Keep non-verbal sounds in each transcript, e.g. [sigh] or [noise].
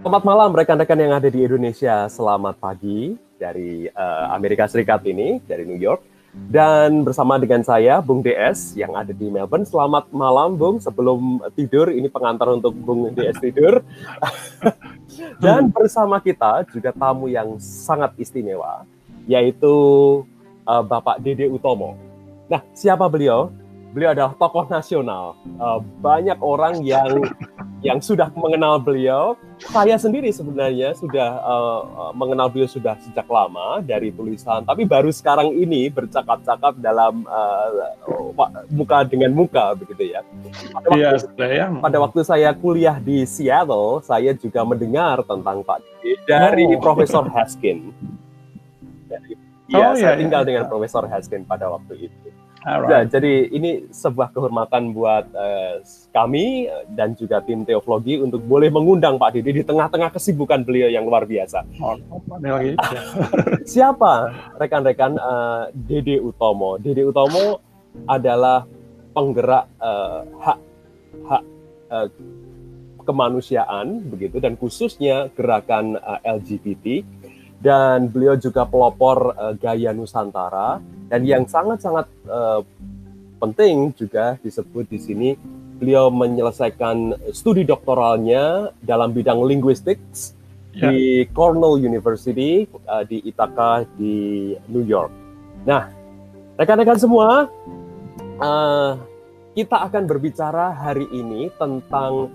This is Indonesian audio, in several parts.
Selamat malam rekan-rekan yang ada di Indonesia. Selamat pagi dari uh, Amerika Serikat ini, dari New York. Dan bersama dengan saya, Bung DS, yang ada di Melbourne. Selamat malam, Bung. Sebelum tidur, ini pengantar untuk Bung DS tidur. [laughs] Dan bersama kita juga tamu yang sangat istimewa, yaitu uh, Bapak Dede Utomo. Nah, siapa beliau? Beliau adalah tokoh nasional. Uh, banyak orang yang yang sudah mengenal beliau. Saya sendiri sebenarnya sudah uh, mengenal beliau sudah sejak lama dari tulisan, tapi baru sekarang ini bercakap-cakap dalam uh, muka dengan muka begitu ya. Pada waktu, ya, pada waktu saya kuliah di Seattle, saya juga mendengar tentang Pak dari oh. Profesor Haskin. Dari, ya, oh, saya iya, tinggal iya. dengan Profesor Haskin pada waktu itu. Alright. Nah, jadi ini sebuah kehormatan buat uh, kami dan juga tim teologi untuk boleh mengundang Pak Didi di tengah-tengah kesibukan beliau yang luar biasa. Oh. Siapa rekan-rekan uh, Dede Utomo? Dede Utomo adalah penggerak uh, hak hak uh, kemanusiaan begitu dan khususnya gerakan uh, LGBT dan beliau juga pelopor uh, gaya Nusantara dan yang sangat-sangat uh, penting juga disebut di sini beliau menyelesaikan studi doktoralnya dalam bidang linguistics yeah. di Cornell University uh, di Ithaca di New York. Nah, rekan-rekan semua, uh, kita akan berbicara hari ini tentang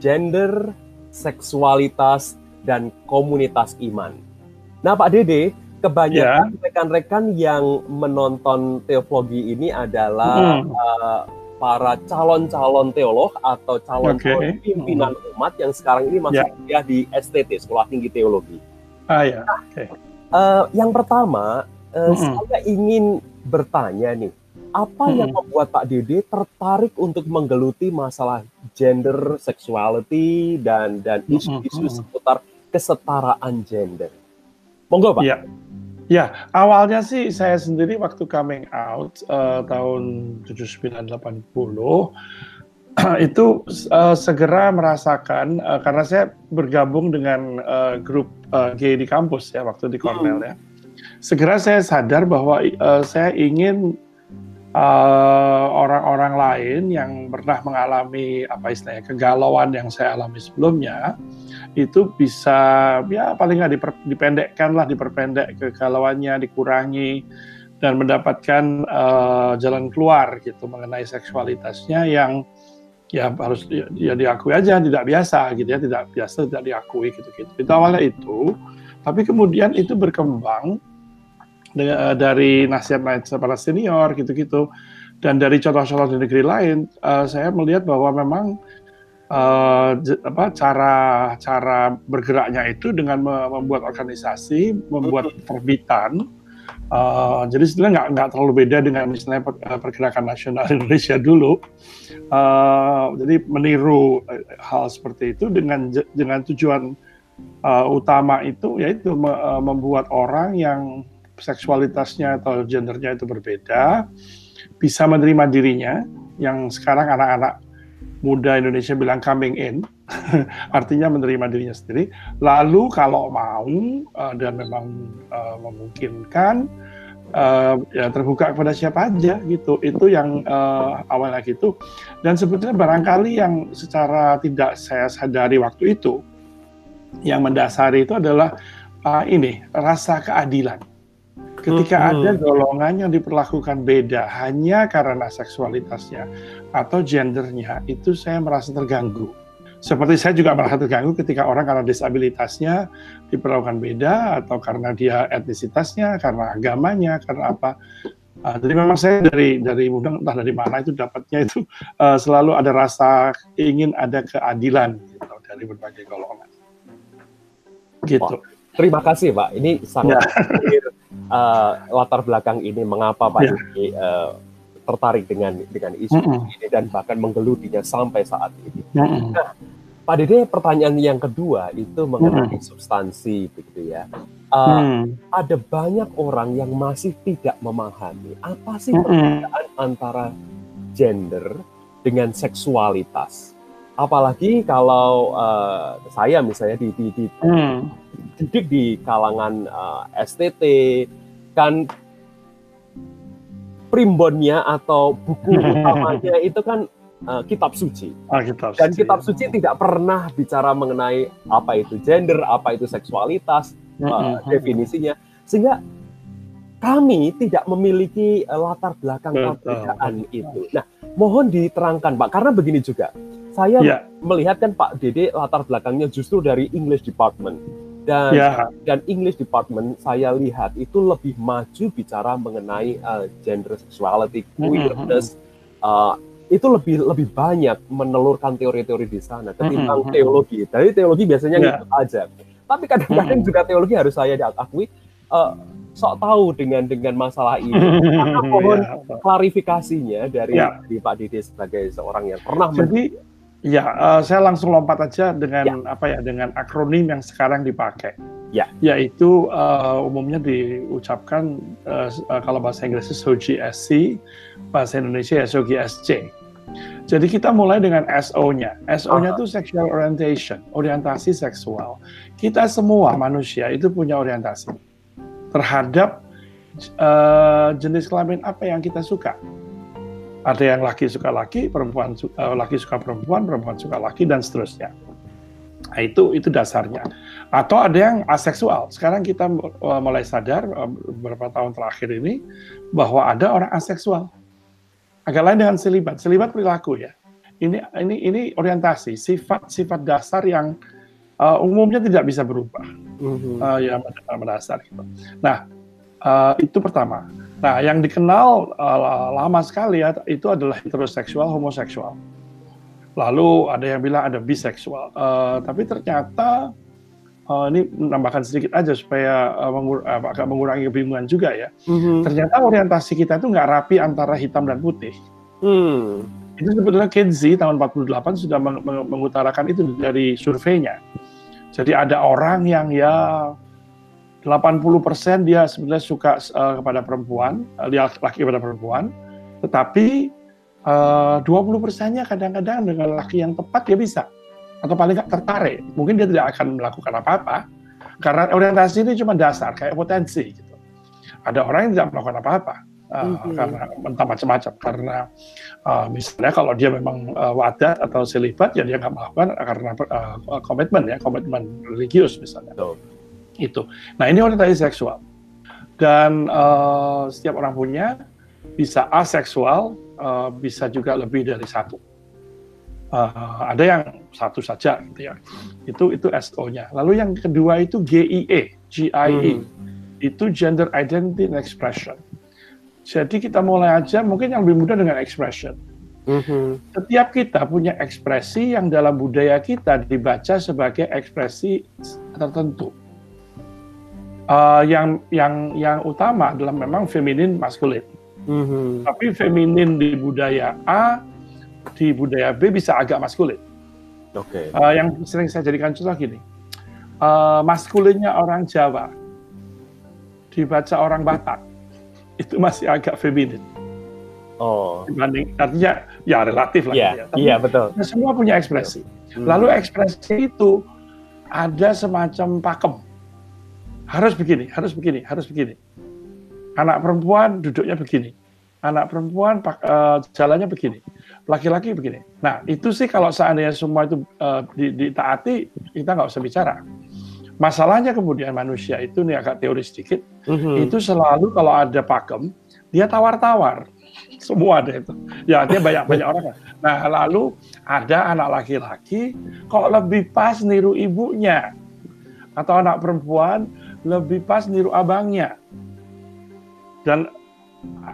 gender, seksualitas, dan komunitas iman. Nah, Pak Dede, kebanyakan ya. rekan-rekan yeah. yang menonton teologi ini adalah hmm. uh, para calon-calon teolog atau calon okay. pimpinan hmm. umat yang sekarang ini masih yeah. kuliah di STT, Sekolah Tinggi Teologi. Ah ya. Nah, okay. uh, yang pertama, uh, hmm. saya ingin bertanya nih, apa hmm. yang membuat Pak Dede tertarik untuk menggeluti masalah gender, sexuality dan dan hmm, isu-isu hmm. seputar kesetaraan gender? Monggo Pak. Ya. Ya, awalnya sih saya sendiri waktu coming out uh, tahun 7980 [clears throat] itu uh, segera merasakan uh, karena saya bergabung dengan uh, grup uh, gay di kampus ya waktu di Cornell ya. Segera saya sadar bahwa uh, saya ingin orang-orang uh, lain yang pernah mengalami apa istilahnya kegalauan yang saya alami sebelumnya itu bisa ya paling nggak diper, dipendekkan lah, diperpendek kegalauannya, dikurangi dan mendapatkan uh, jalan keluar gitu mengenai seksualitasnya yang ya harus ya, ya diakui aja tidak biasa gitu ya tidak biasa tidak diakui gitu gitu. Itu awalnya itu tapi kemudian itu berkembang dengan, dari nasihat-nasihat para senior gitu-gitu. Dan dari contoh-contoh di negeri lain uh, saya melihat bahwa memang uh, apa cara cara bergeraknya itu dengan membuat organisasi, membuat terbitan. Uh, jadi sebenarnya nggak nggak terlalu beda dengan misalnya eh, pergerakan nasional [laughs] Indonesia dulu. Uh, jadi meniru hal seperti itu dengan dengan tujuan uh, utama itu yaitu me, uh, membuat orang yang seksualitasnya atau gendernya itu berbeda bisa menerima dirinya yang sekarang anak-anak muda Indonesia bilang coming in, [laughs] artinya menerima dirinya sendiri. Lalu kalau mau uh, dan memang uh, memungkinkan, uh, ya terbuka kepada siapa aja gitu. Itu yang uh, awalnya gitu. Dan sebetulnya barangkali yang secara tidak saya sadari waktu itu, yang mendasari itu adalah uh, ini rasa keadilan Ketika hmm. ada golongan yang diperlakukan beda hanya karena seksualitasnya atau gendernya, itu saya merasa terganggu. Seperti saya juga merasa terganggu ketika orang karena disabilitasnya diperlakukan beda atau karena dia etnisitasnya, karena agamanya, karena apa. Uh, jadi memang saya dari dari muda entah dari mana itu dapatnya itu uh, [laughs] selalu ada rasa ingin ada keadilan gitu dari berbagai golongan. Gitu. terima kasih Pak. Ini sangat ya [laughs] uh, latar belakang ini mengapa Pak uh, tertarik dengan dengan isu mm -hmm. ini dan bahkan menggelutinya sampai saat ini. Mm -hmm. Nah, Pak Dede pertanyaan yang kedua itu mengenai mm -hmm. substansi begitu ya. Uh, mm. Ada banyak orang yang masih tidak memahami apa sih mm perbedaan antara gender dengan seksualitas. Apalagi kalau uh, saya misalnya di, di, di hmm. didik di kalangan uh, eh, STT kan primbonnya atau buku utamanya itu kan uh, kitab suci. Ah, kitab Dan kitab suci tidak pernah bicara mengenai apa itu gender, apa itu seksualitas, uh, definisinya. Sehingga kami tidak memiliki uh, latar belakang perbedaan itu. Nah, mohon diterangkan Pak, karena begini juga saya yeah. melihat kan Pak Dede latar belakangnya justru dari English Department dan yeah. dan English Department saya lihat itu lebih maju bicara mengenai uh, gender sexuality, queerness, mm -hmm. uh, itu lebih lebih banyak menelurkan teori-teori di sana ketimbang mm -hmm. teologi. Dari teologi biasanya yeah. gitu aja. Tapi kadang-kadang mm -hmm. juga teologi harus saya diakui uh, sok tahu dengan dengan masalah ini. [laughs] Maka mohon yeah. klarifikasinya dari, yeah. dari Pak Dede sebagai seorang yang pernah Jadi Ya, uh, saya langsung lompat aja dengan ya. apa ya dengan akronim yang sekarang dipakai. Ya. Yaitu uh, umumnya diucapkan uh, uh, kalau bahasa Inggrisnya SOGSC, bahasa Indonesia ya SOGSC. Jadi kita mulai dengan SO-nya. SO-nya itu sexual orientation, orientasi seksual. Kita semua manusia itu punya orientasi terhadap uh, jenis kelamin apa yang kita suka ada yang laki suka laki, perempuan uh, laki suka perempuan, perempuan suka laki dan seterusnya. Nah, itu itu dasarnya. Atau ada yang aseksual. Sekarang kita uh, mulai sadar uh, beberapa tahun terakhir ini bahwa ada orang aseksual. Agak lain dengan selibat. Selibat perilaku ya. Ini ini ini orientasi, sifat-sifat dasar yang uh, umumnya tidak bisa berubah. Uh, ya mendasar gitu. Nah, uh, itu pertama. Nah, yang dikenal uh, lama sekali ya itu adalah heteroseksual, homoseksual. Lalu ada yang bilang ada biseksual. Uh, tapi ternyata uh, ini menambahkan sedikit aja supaya uh, mengur uh, agak mengurangi kebingungan juga ya. Mm-hmm. Ternyata orientasi kita itu nggak rapi antara hitam dan putih. Mm. Itu sebetulnya Kenzi tahun 48 sudah meng mengutarakan itu dari surveinya. Jadi ada orang yang ya 80% dia sebenarnya suka uh, kepada perempuan, uh, dia laki kepada perempuan, tetapi uh, 20 persennya kadang-kadang dengan laki yang tepat dia bisa atau paling nggak tertarik. Mungkin dia tidak akan melakukan apa-apa karena orientasi ini cuma dasar kayak potensi. Gitu. Ada orang yang tidak melakukan apa-apa uh, mm-hmm. karena entah macam-macam karena uh, misalnya kalau dia memang uh, wadat atau selibat ya dia nggak melakukan karena uh, komitmen ya komitmen religius misalnya. So itu. Nah ini orientasi seksual dan uh, setiap orang punya bisa aseksual, uh, bisa juga lebih dari satu. Uh, ada yang satu saja gitu ya. Itu itu SO-nya. Lalu yang kedua itu GIE, GIE. Hmm. Itu gender identity and expression. Jadi kita mulai aja mungkin yang lebih mudah dengan expression. Mm-hmm. Setiap kita punya ekspresi yang dalam budaya kita dibaca sebagai ekspresi tertentu uh, yang yang yang utama adalah memang feminin maskulin. Mm-hmm. Tapi feminin di budaya A, di budaya B bisa agak maskulin. Oke. Okay. Uh, yang sering saya jadikan contoh gini, uh, maskulinnya orang Jawa dibaca orang Batak itu masih agak feminin. Oh. Dibanding artinya ya relatif lah. Iya, yeah, ya. yeah, betul. Semua punya ekspresi. Hmm. Lalu ekspresi itu ada semacam pakem harus begini, harus begini, harus begini. Anak perempuan duduknya begini, anak perempuan uh, jalannya begini, laki-laki begini. Nah itu sih kalau seandainya semua itu uh, ditaati, kita nggak usah bicara. Masalahnya kemudian manusia itu nih agak teori sedikit, mm-hmm. itu selalu kalau ada pakem, dia tawar-tawar. Semua ada itu. Ya artinya banyak-banyak orang. Nah lalu ada anak laki-laki kok lebih pas niru ibunya. Atau anak perempuan lebih pas niru abangnya. Dan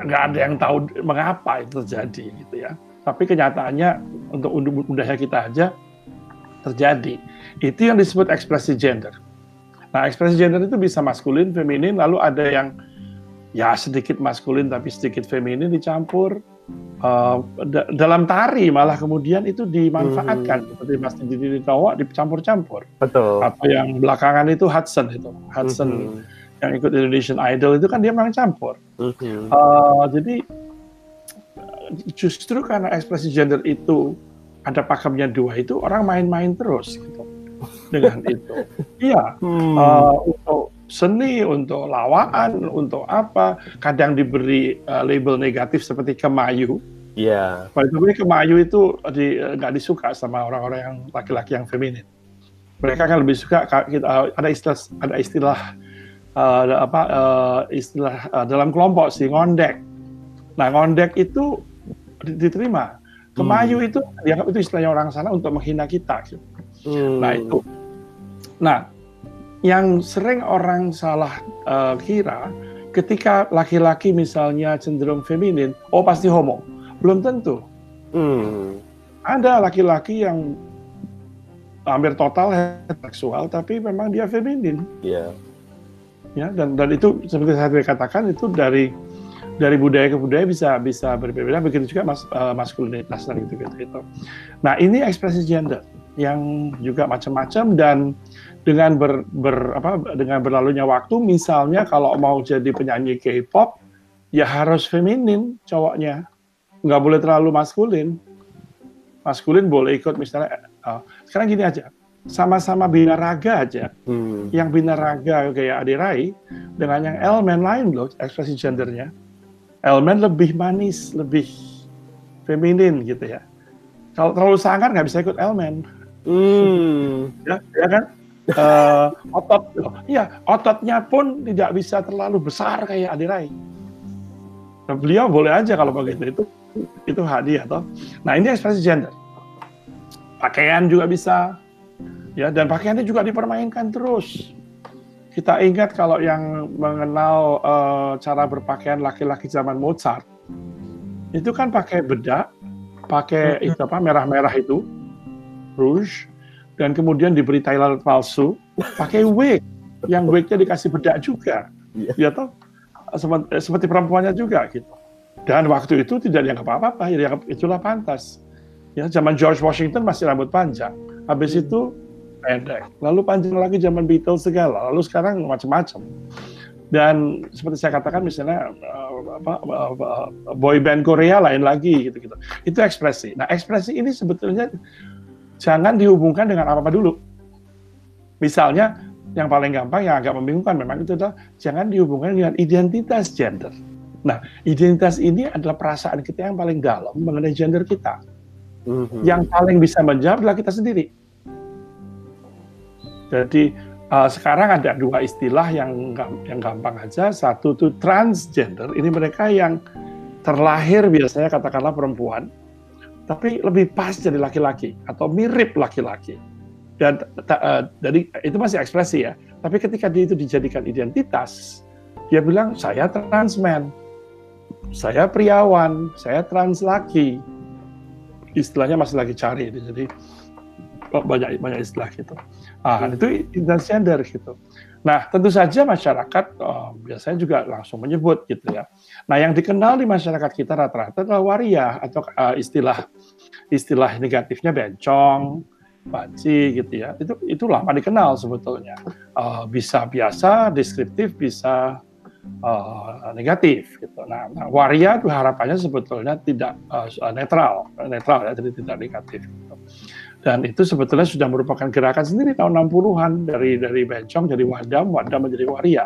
nggak ada yang tahu mengapa itu terjadi gitu ya. Tapi kenyataannya untuk mudahnya kita aja terjadi. Itu yang disebut ekspresi gender. Nah, ekspresi gender itu bisa maskulin, feminin, lalu ada yang ya sedikit maskulin tapi sedikit feminin dicampur. Uh, dalam tari malah kemudian itu dimanfaatkan hmm. seperti Mas Didi Tawa dicampur-campur. Betul. Atau yang belakangan itu Hudson itu, Hudson hmm. yang ikut Indonesian Idol itu kan dia memang campur. Hmm. Uh, jadi justru karena ekspresi gender itu ada pakemnya dua itu orang main-main terus gitu dengan [laughs] itu. Iya, hmm. uh, untuk seni, untuk lawaan, untuk apa, kadang diberi uh, label negatif seperti kemayu. Iya. Yeah. Pada kemayu itu di, nggak disuka sama orang-orang yang laki-laki yang feminin. Mereka kan lebih suka uh, ada istilah ada istilah uh, apa uh, istilah uh, dalam kelompok sih ngondek. Nah ngondek itu diterima. Kemayu hmm. itu dianggap itu istilahnya orang sana untuk menghina kita. Gitu. Hmm. Nah itu. Nah yang sering orang salah uh, kira ketika laki-laki misalnya cenderung feminin, oh pasti homo. Belum tentu. Hmm. Ada laki-laki yang hampir total heteroseksual tapi memang dia feminin. Iya. Yeah. Ya dan dan itu seperti saya katakan itu dari dari budaya ke budaya bisa bisa berbeda begitu juga mas, uh, maskulinitas dan gitu gitu itu. Nah ini ekspresi gender yang juga macam-macam dan dengan ber, ber apa dengan berlalunya waktu misalnya kalau mau jadi penyanyi K-pop ya harus feminin cowoknya. Nggak boleh terlalu maskulin. Maskulin boleh ikut misalnya uh, sekarang gini aja. Sama-sama binaraga aja. Hmm. yang binaraga kayak Adirai dengan yang elemen lain loh ekspresi gendernya. Elemen lebih manis lebih feminin gitu ya. Kalau terlalu sangar nggak bisa ikut elemen hmm. ya, ya kan uh, otot ya ototnya pun tidak bisa terlalu besar kayak Adirai nah, beliau boleh aja kalau begitu itu itu hadiah toh. Nah ini ekspresi gender. Pakaian juga bisa ya dan pakaiannya juga dipermainkan terus. Kita ingat kalau yang mengenal uh, cara berpakaian laki-laki zaman Mozart itu kan pakai bedak pakai itu apa merah-merah itu rouge dan kemudian diberi Thailand palsu pakai [laughs] wig yang wignya dikasih bedak juga yeah. ya toh seperti perempuannya juga gitu dan waktu itu tidak dianggap apa-apa ya dianggap itulah pantas Ya, zaman George Washington masih rambut panjang. Habis itu pendek. Lalu panjang lagi zaman Beatles segala. Lalu sekarang macam-macam. Dan seperti saya katakan misalnya uh, apa, uh, uh, boy band Korea lain lagi gitu-gitu. Itu ekspresi. Nah, ekspresi ini sebetulnya jangan dihubungkan dengan apa-apa dulu. Misalnya yang paling gampang yang agak membingungkan memang itu adalah jangan dihubungkan dengan identitas gender. Nah, identitas ini adalah perasaan kita yang paling dalam mengenai gender kita. Mm-hmm. Yang paling bisa menjawab adalah kita sendiri. Jadi uh, sekarang ada dua istilah yang yang gampang aja. Satu itu transgender. Ini mereka yang terlahir biasanya katakanlah perempuan, tapi lebih pas jadi laki-laki atau mirip laki-laki. Dan uh, itu masih ekspresi ya. Tapi ketika dia itu dijadikan identitas, dia bilang saya transman, saya priawan, saya trans laki istilahnya masih lagi cari jadi banyak banyak istilah gitu. Ah hmm. itu transgender gitu. Nah tentu saja masyarakat oh, biasanya juga langsung menyebut gitu ya. Nah yang dikenal di masyarakat kita rata-rata adalah waria atau uh, istilah istilah negatifnya bencong, banci gitu ya. Itu itu lama dikenal sebetulnya. Uh, bisa biasa, deskriptif, bisa uh, negatif gitu. Nah, nah waria itu harapannya sebetulnya tidak uh, netral, netral ya, jadi tidak negatif. Gitu. Dan itu sebetulnya sudah merupakan gerakan sendiri tahun 60-an dari dari Bencong jadi Wadam, Wadam menjadi waria.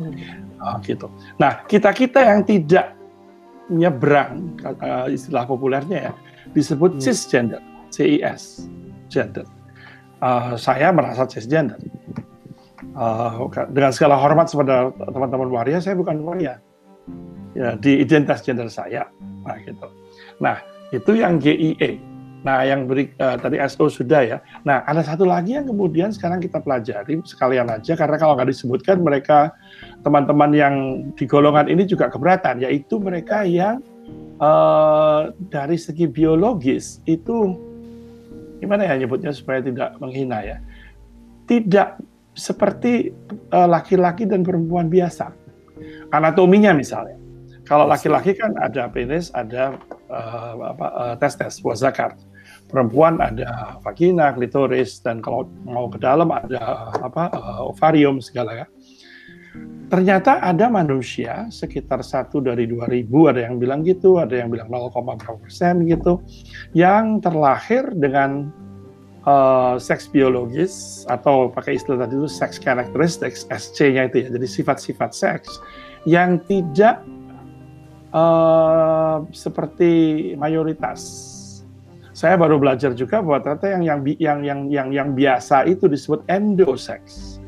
Uh, gitu. Nah, kita-kita yang tidak nyebrang uh, istilah populernya ya disebut hmm. cisgender, CIS, gender. Uh, saya merasa cisgender uh, dengan segala hormat kepada teman-teman waria, saya bukan waria. Ya, di identitas gender saya. Nah, gitu. Nah, itu yang GIE. Nah, yang beri uh, tadi SO sudah ya. Nah, ada satu lagi yang kemudian sekarang kita pelajari sekalian aja karena kalau nggak disebutkan mereka teman-teman yang di golongan ini juga keberatan, yaitu mereka yang uh, dari segi biologis itu gimana ya nyebutnya supaya tidak menghina ya, tidak seperti eh, laki-laki uh, dan perempuan biasa. Anatominya misalnya. Kalau laki-laki kan ada penis, ada uh, apa, uh, testes, buah zakar. Perempuan ada vagina, klitoris, dan kalau mau ke dalam ada apa uh, ovarium segala ya. ternyata ada manusia sekitar satu dari 2000 ada yang bilang gitu, ada yang bilang 0, persen gitu, yang terlahir dengan uh, seks biologis atau pakai istilah tadi itu sex characteristics SC-nya itu ya, jadi sifat-sifat seks yang tidak uh, seperti mayoritas. Saya baru belajar juga bahwa ternyata yang yang yang yang yang, yang biasa itu disebut endosex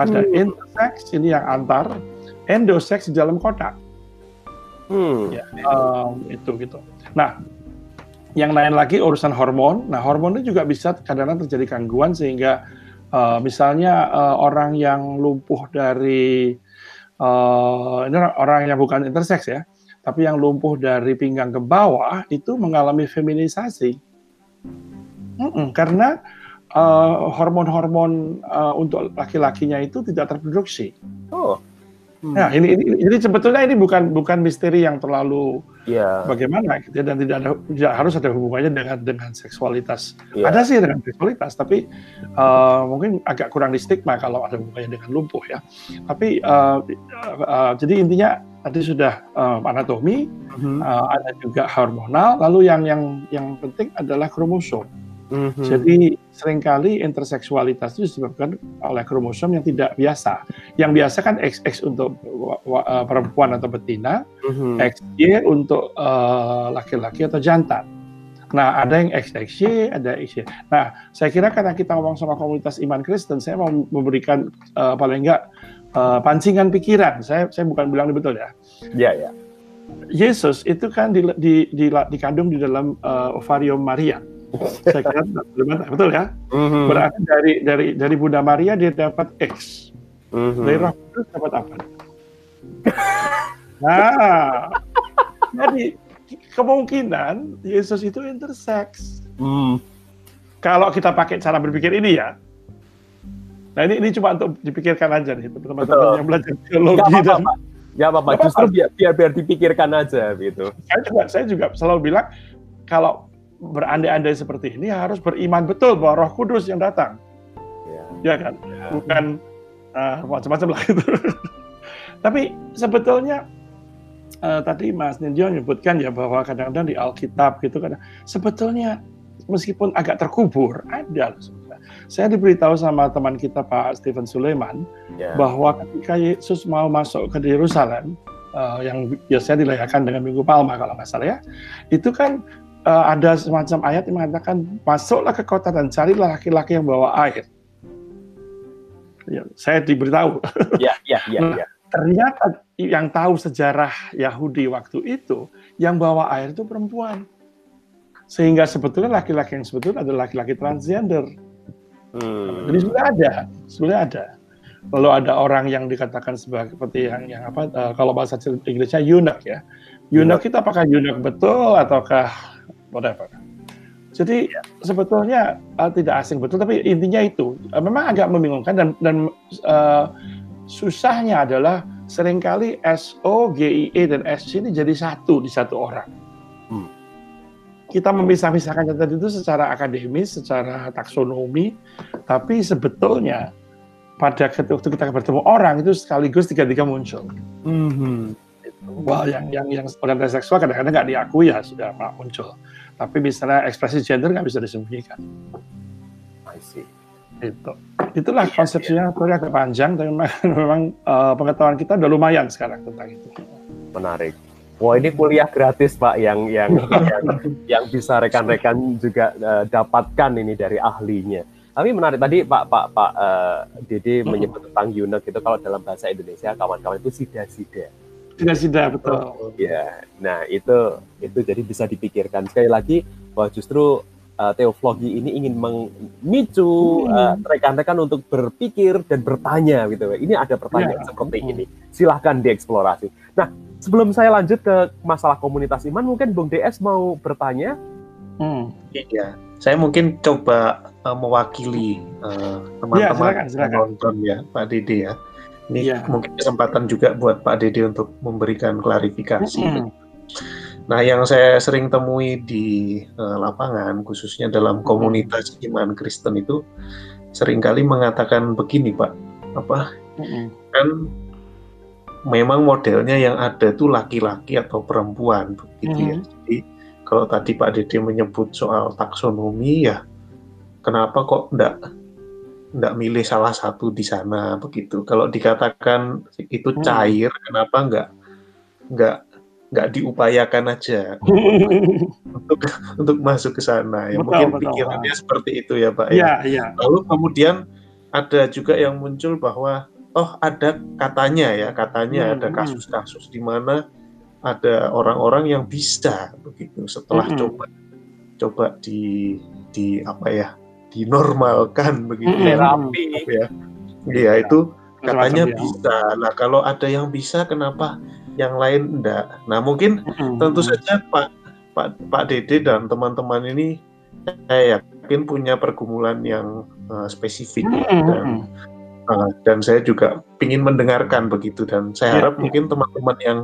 ada hmm. intersex ini yang antar, endosex di dalam kotak. Hmm. Ya, um, itu gitu. Nah, yang lain lagi urusan hormon. Nah, hormon itu juga bisa kadang-kadang terjadi gangguan sehingga uh, misalnya uh, orang yang lumpuh dari uh, ini orang yang bukan intersex ya, tapi yang lumpuh dari pinggang ke bawah itu mengalami feminisasi. Mm -mm, karena hormon-hormon uh, uh, untuk laki-lakinya itu tidak terproduksi. Oh. Hmm. Nah, ini, ini jadi sebetulnya ini bukan bukan misteri yang terlalu yeah. bagaimana gitu ya, dan tidak ada tidak harus ada hubungannya dengan dengan seksualitas. Yeah. Ada sih dengan seksualitas, tapi uh, mungkin agak kurang di stigma kalau ada hubungannya dengan lumpuh ya. Tapi uh, uh, uh, jadi intinya tadi sudah uh, anatomi, mm-hmm. uh, ada juga hormonal, lalu yang yang yang penting adalah kromosom. Mm-hmm. Jadi sering kali interseksualitas itu disebabkan oleh kromosom yang tidak biasa. Yang biasa kan XX untuk uh, perempuan atau betina, mm-hmm. XY untuk uh, laki-laki atau jantan. Nah, ada yang XXY, ada XY. Nah, saya kira karena kita ngomong sama komunitas iman Kristen, saya mau memberikan uh, paling enggak uh, pancingan pikiran. Saya saya bukan bilang betul ya. Iya, yeah, ya. Yeah. Yesus itu kan di, di, di, dikandung di dalam uh, ovarium Maria [laughs] saya kira betul ya. Mm-hmm. Berarti dari dari dari Bunda Maria dia dapat X. Mm-hmm. Dari Roh Kudus dapat apa? nah, [laughs] jadi kemungkinan Yesus itu intersex. Mm. Kalau kita pakai cara berpikir ini ya. Nah ini ini cuma untuk dipikirkan aja nih teman-teman yang belajar teologi Gak dan Ya apa-apa, justru biar, biar biar dipikirkan aja gitu. Saya juga saya juga selalu bilang kalau berandai-andai seperti ini harus beriman betul bahwa Roh Kudus yang datang. Ya, ya kan? Ya. Bukan uh, macam-macam lah itu. [laughs] Tapi sebetulnya uh, tadi Mas Ninjo menyebutkan ya bahwa kadang-kadang di Alkitab gitu kan sebetulnya meskipun agak terkubur ada saya diberitahu sama teman kita Pak Stephen Sulaiman yeah. bahwa ketika Yesus mau masuk ke Yerusalem uh, yang biasanya dirayakan dengan Minggu Palma kalau nggak salah ya, itu kan uh, ada semacam ayat yang mengatakan masuklah ke kota dan carilah laki-laki yang bawa air. Ya, saya diberitahu. Ya, ya, ya, nah, ya. Ternyata yang tahu sejarah Yahudi waktu itu, yang bawa air itu perempuan. Sehingga sebetulnya laki-laki yang sebetulnya adalah laki-laki transgender. Hmm. Jadi sudah ada, sudah ada. Lalu ada orang yang dikatakan seperti yang yang apa uh, kalau bahasa Inggrisnya eunuch ya. Eunuch kita apakah eunuch betul ataukah whatever. Jadi sebetulnya uh, tidak asing betul, tapi intinya itu uh, memang agak membingungkan dan dan uh, susahnya adalah sering kali S O G I E dan S C ini jadi satu di satu orang. Hmm. Kita memisah-misahkan tadi itu secara akademis, secara taksonomi, tapi sebetulnya pada waktu kita bertemu orang itu sekaligus tiga-tiga muncul. Hmm. Wah, yang yang yang orientasi seksual kadang-kadang nggak diakui ya sudah muncul. Tapi misalnya ekspresi gender nggak bisa disembunyikan. I see. Itu. Itulah yeah, konsepsinya yeah. agak panjang, tapi memang, [laughs] memang uh, pengetahuan kita udah lumayan sekarang tentang itu. Menarik. Wah ini kuliah gratis Pak yang yang [laughs] yang, yang bisa rekan-rekan juga uh, dapatkan ini dari ahlinya. Tapi menarik tadi Pak Pak Pak uh, Dede menyebut tentang eunuch itu kalau dalam bahasa Indonesia kawan-kawan itu sida-sida sida-sida betul. Ya, nah itu itu jadi bisa dipikirkan sekali lagi bahwa justru uh, teoflogi ini ingin memicu hmm. uh, rekan-rekan untuk berpikir dan bertanya gitu. Ini ada pertanyaan ya. seperti hmm. ini. Silahkan dieksplorasi. Nah, sebelum saya lanjut ke masalah komunitas iman, mungkin Bung DS mau bertanya. Hmm. Iya, saya mungkin coba uh, mewakili teman-teman uh, ya, nonton ya, Pak Dede ya. Ini ya. mungkin kesempatan juga buat Pak Dede untuk memberikan klarifikasi. Mm -hmm. Nah, yang saya sering temui di uh, lapangan, khususnya dalam komunitas iman Kristen itu, sering kali mengatakan begini, Pak, apa mm -hmm. kan memang modelnya yang ada itu laki-laki atau perempuan begitu ya. Hmm. Jadi kalau tadi Pak Dede menyebut soal taksonomi ya kenapa kok enggak enggak milih salah satu di sana begitu. Kalau dikatakan itu hmm. cair, hmm. kenapa enggak enggak nggak diupayakan aja [laughs] untuk untuk masuk ke sana ya betul, mungkin betul, pikirannya betul. seperti itu ya pak ya, ya. lalu kemudian ada juga yang muncul bahwa oh ada katanya ya katanya hmm, ada hmm. kasus-kasus di mana ada orang-orang yang bisa begitu setelah hmm. coba coba di di apa ya dinormalkan begitu hmm. rapi ya iya itu katanya bisa nah kalau ada yang bisa kenapa yang lain enggak. Nah mungkin mm-hmm. tentu saja Pak Pak Pak Dede dan teman-teman ini saya yakin punya pergumulan yang uh, spesifik mm-hmm. dan uh, dan saya juga ingin mendengarkan begitu dan saya yeah, harap yeah. mungkin teman-teman yang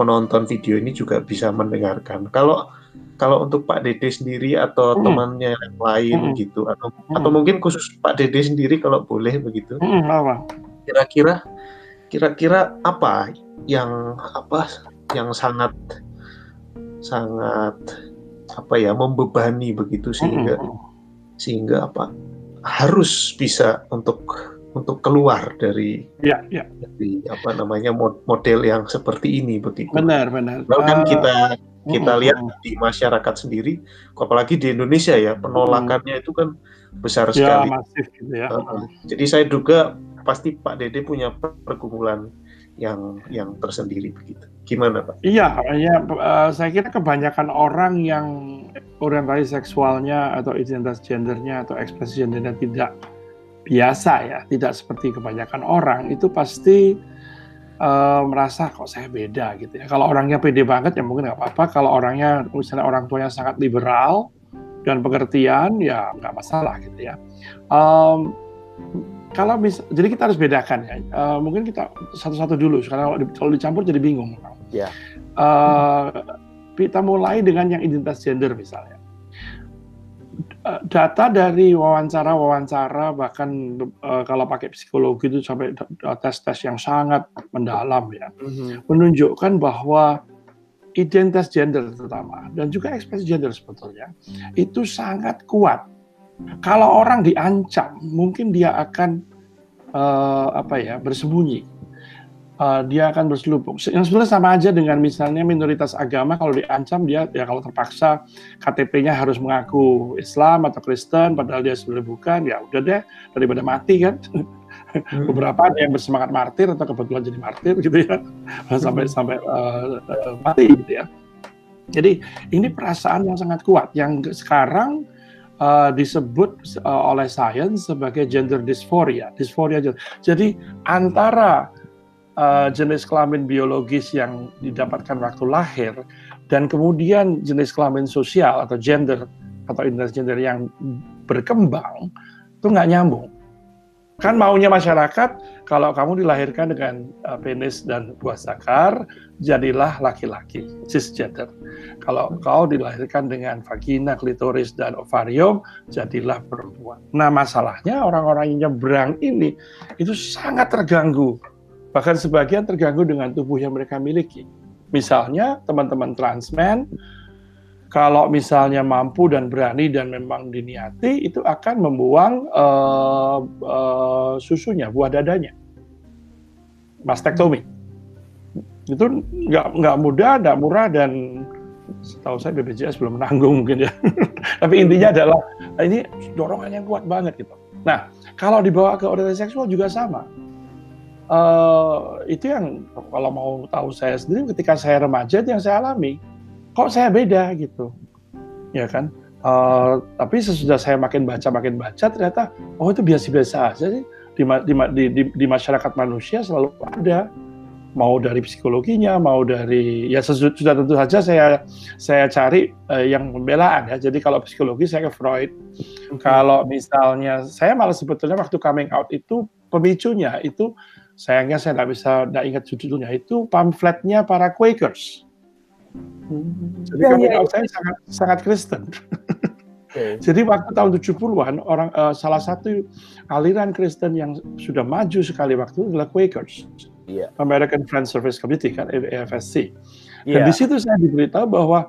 menonton video ini juga bisa mendengarkan. Kalau kalau untuk Pak Dede sendiri atau mm. temannya yang lain mm. gitu atau mm. atau mungkin khusus Pak Dede sendiri kalau boleh begitu. Kira-kira kira-kira apa yang apa yang sangat sangat apa ya membebani begitu sehingga mm sehingga apa harus bisa untuk untuk keluar dari ya, ya. dari apa namanya model yang seperti ini begitu. Benar benar. Kalau kan uh, kita kita lihat di masyarakat sendiri, apalagi di Indonesia ya penolakannya itu kan besar ya, sekali. Masif gitu ya. Uh, jadi saya duga pasti Pak Dede punya pergumulan yang yang tersendiri begitu. Gimana Pak? Iya, ya, uh, saya kira kebanyakan orang yang orientasi seksualnya atau identitas gendernya atau ekspresi gendernya tidak biasa ya, tidak seperti kebanyakan orang itu pasti uh, merasa kok saya beda gitu ya. Kalau orangnya pede banget ya mungkin nggak apa-apa. Kalau orangnya misalnya orang tuanya sangat liberal dan pengertian ya nggak masalah gitu ya. Um, kalau bisa, jadi kita harus bedakan ya. Uh, mungkin kita satu-satu dulu, karena kalau dicampur jadi bingung. Ya. Uh, kita mulai dengan yang identitas gender misalnya. Uh, data dari wawancara-wawancara bahkan uh, kalau pakai psikologi itu sampai tes-tes yang sangat mendalam ya, mm-hmm. menunjukkan bahwa identitas gender terutama dan juga ekspresi gender sebetulnya itu sangat kuat kalau orang diancam, mungkin dia akan uh, apa ya bersembunyi. Uh, dia akan berselubung. Yang sebenarnya sama aja dengan misalnya minoritas agama kalau diancam dia ya kalau terpaksa KTP-nya harus mengaku Islam atau Kristen padahal dia sebenarnya bukan ya udah deh daripada mati kan. Hmm. Beberapa ada yang bersemangat martir atau kebetulan jadi martir gitu ya sampai hmm. sampai uh, uh, mati gitu ya. Jadi ini perasaan yang sangat kuat yang sekarang uh, disebut uh, oleh sains sebagai gender dysphoria, dysphoria gender. Jadi antara uh, jenis kelamin biologis yang didapatkan waktu lahir dan kemudian jenis kelamin sosial atau gender atau identitas gender yang berkembang itu nggak nyambung. Kan maunya masyarakat kalau kamu dilahirkan dengan uh, penis dan buah zakar, jadilah laki-laki, cisgender. Kalau kau dilahirkan dengan vagina, klitoris, dan ovarium, jadilah perempuan. Nah masalahnya orang-orang yang nyebrang ini itu sangat terganggu. Bahkan sebagian terganggu dengan tubuh yang mereka miliki. Misalnya teman-teman transmen, kalau misalnya mampu dan berani dan memang diniati itu akan membuang uh, uh, susunya buah dadanya. Mastektomi. Itu nggak nggak mudah nggak murah dan setahu saya BPJS belum menanggung mungkin ya. [laughs] Tapi intinya adalah ini dorongan yang kuat banget gitu. Nah kalau dibawa ke orientasi seksual juga sama uh, itu yang kalau mau tahu saya sendiri ketika saya remaja itu yang saya alami. Kok saya beda gitu? Ya kan? Uh, tapi sesudah saya makin baca makin baca ternyata oh itu biasa-biasa aja sih. Di, di, di, di masyarakat manusia selalu ada. Mau dari psikologinya mau dari ya sudah tentu saja saya saya cari uh, yang pembelaan ya. Jadi kalau psikologi saya ke Freud. Okay. kalau misalnya saya malah sebetulnya waktu coming out itu pemicunya itu sayangnya saya tidak bisa tidak ingat judulnya itu pamfletnya para Quakers jadi ya, kami ya, ya. saya sangat sangat Kristen. Okay. [laughs] Jadi waktu tahun 70-an orang uh, salah satu aliran Kristen yang sudah maju sekali waktu itu adalah Quakers. yeah. American Friends Service Committee kan AFSC. Dan yeah. di situ saya diberitahu bahwa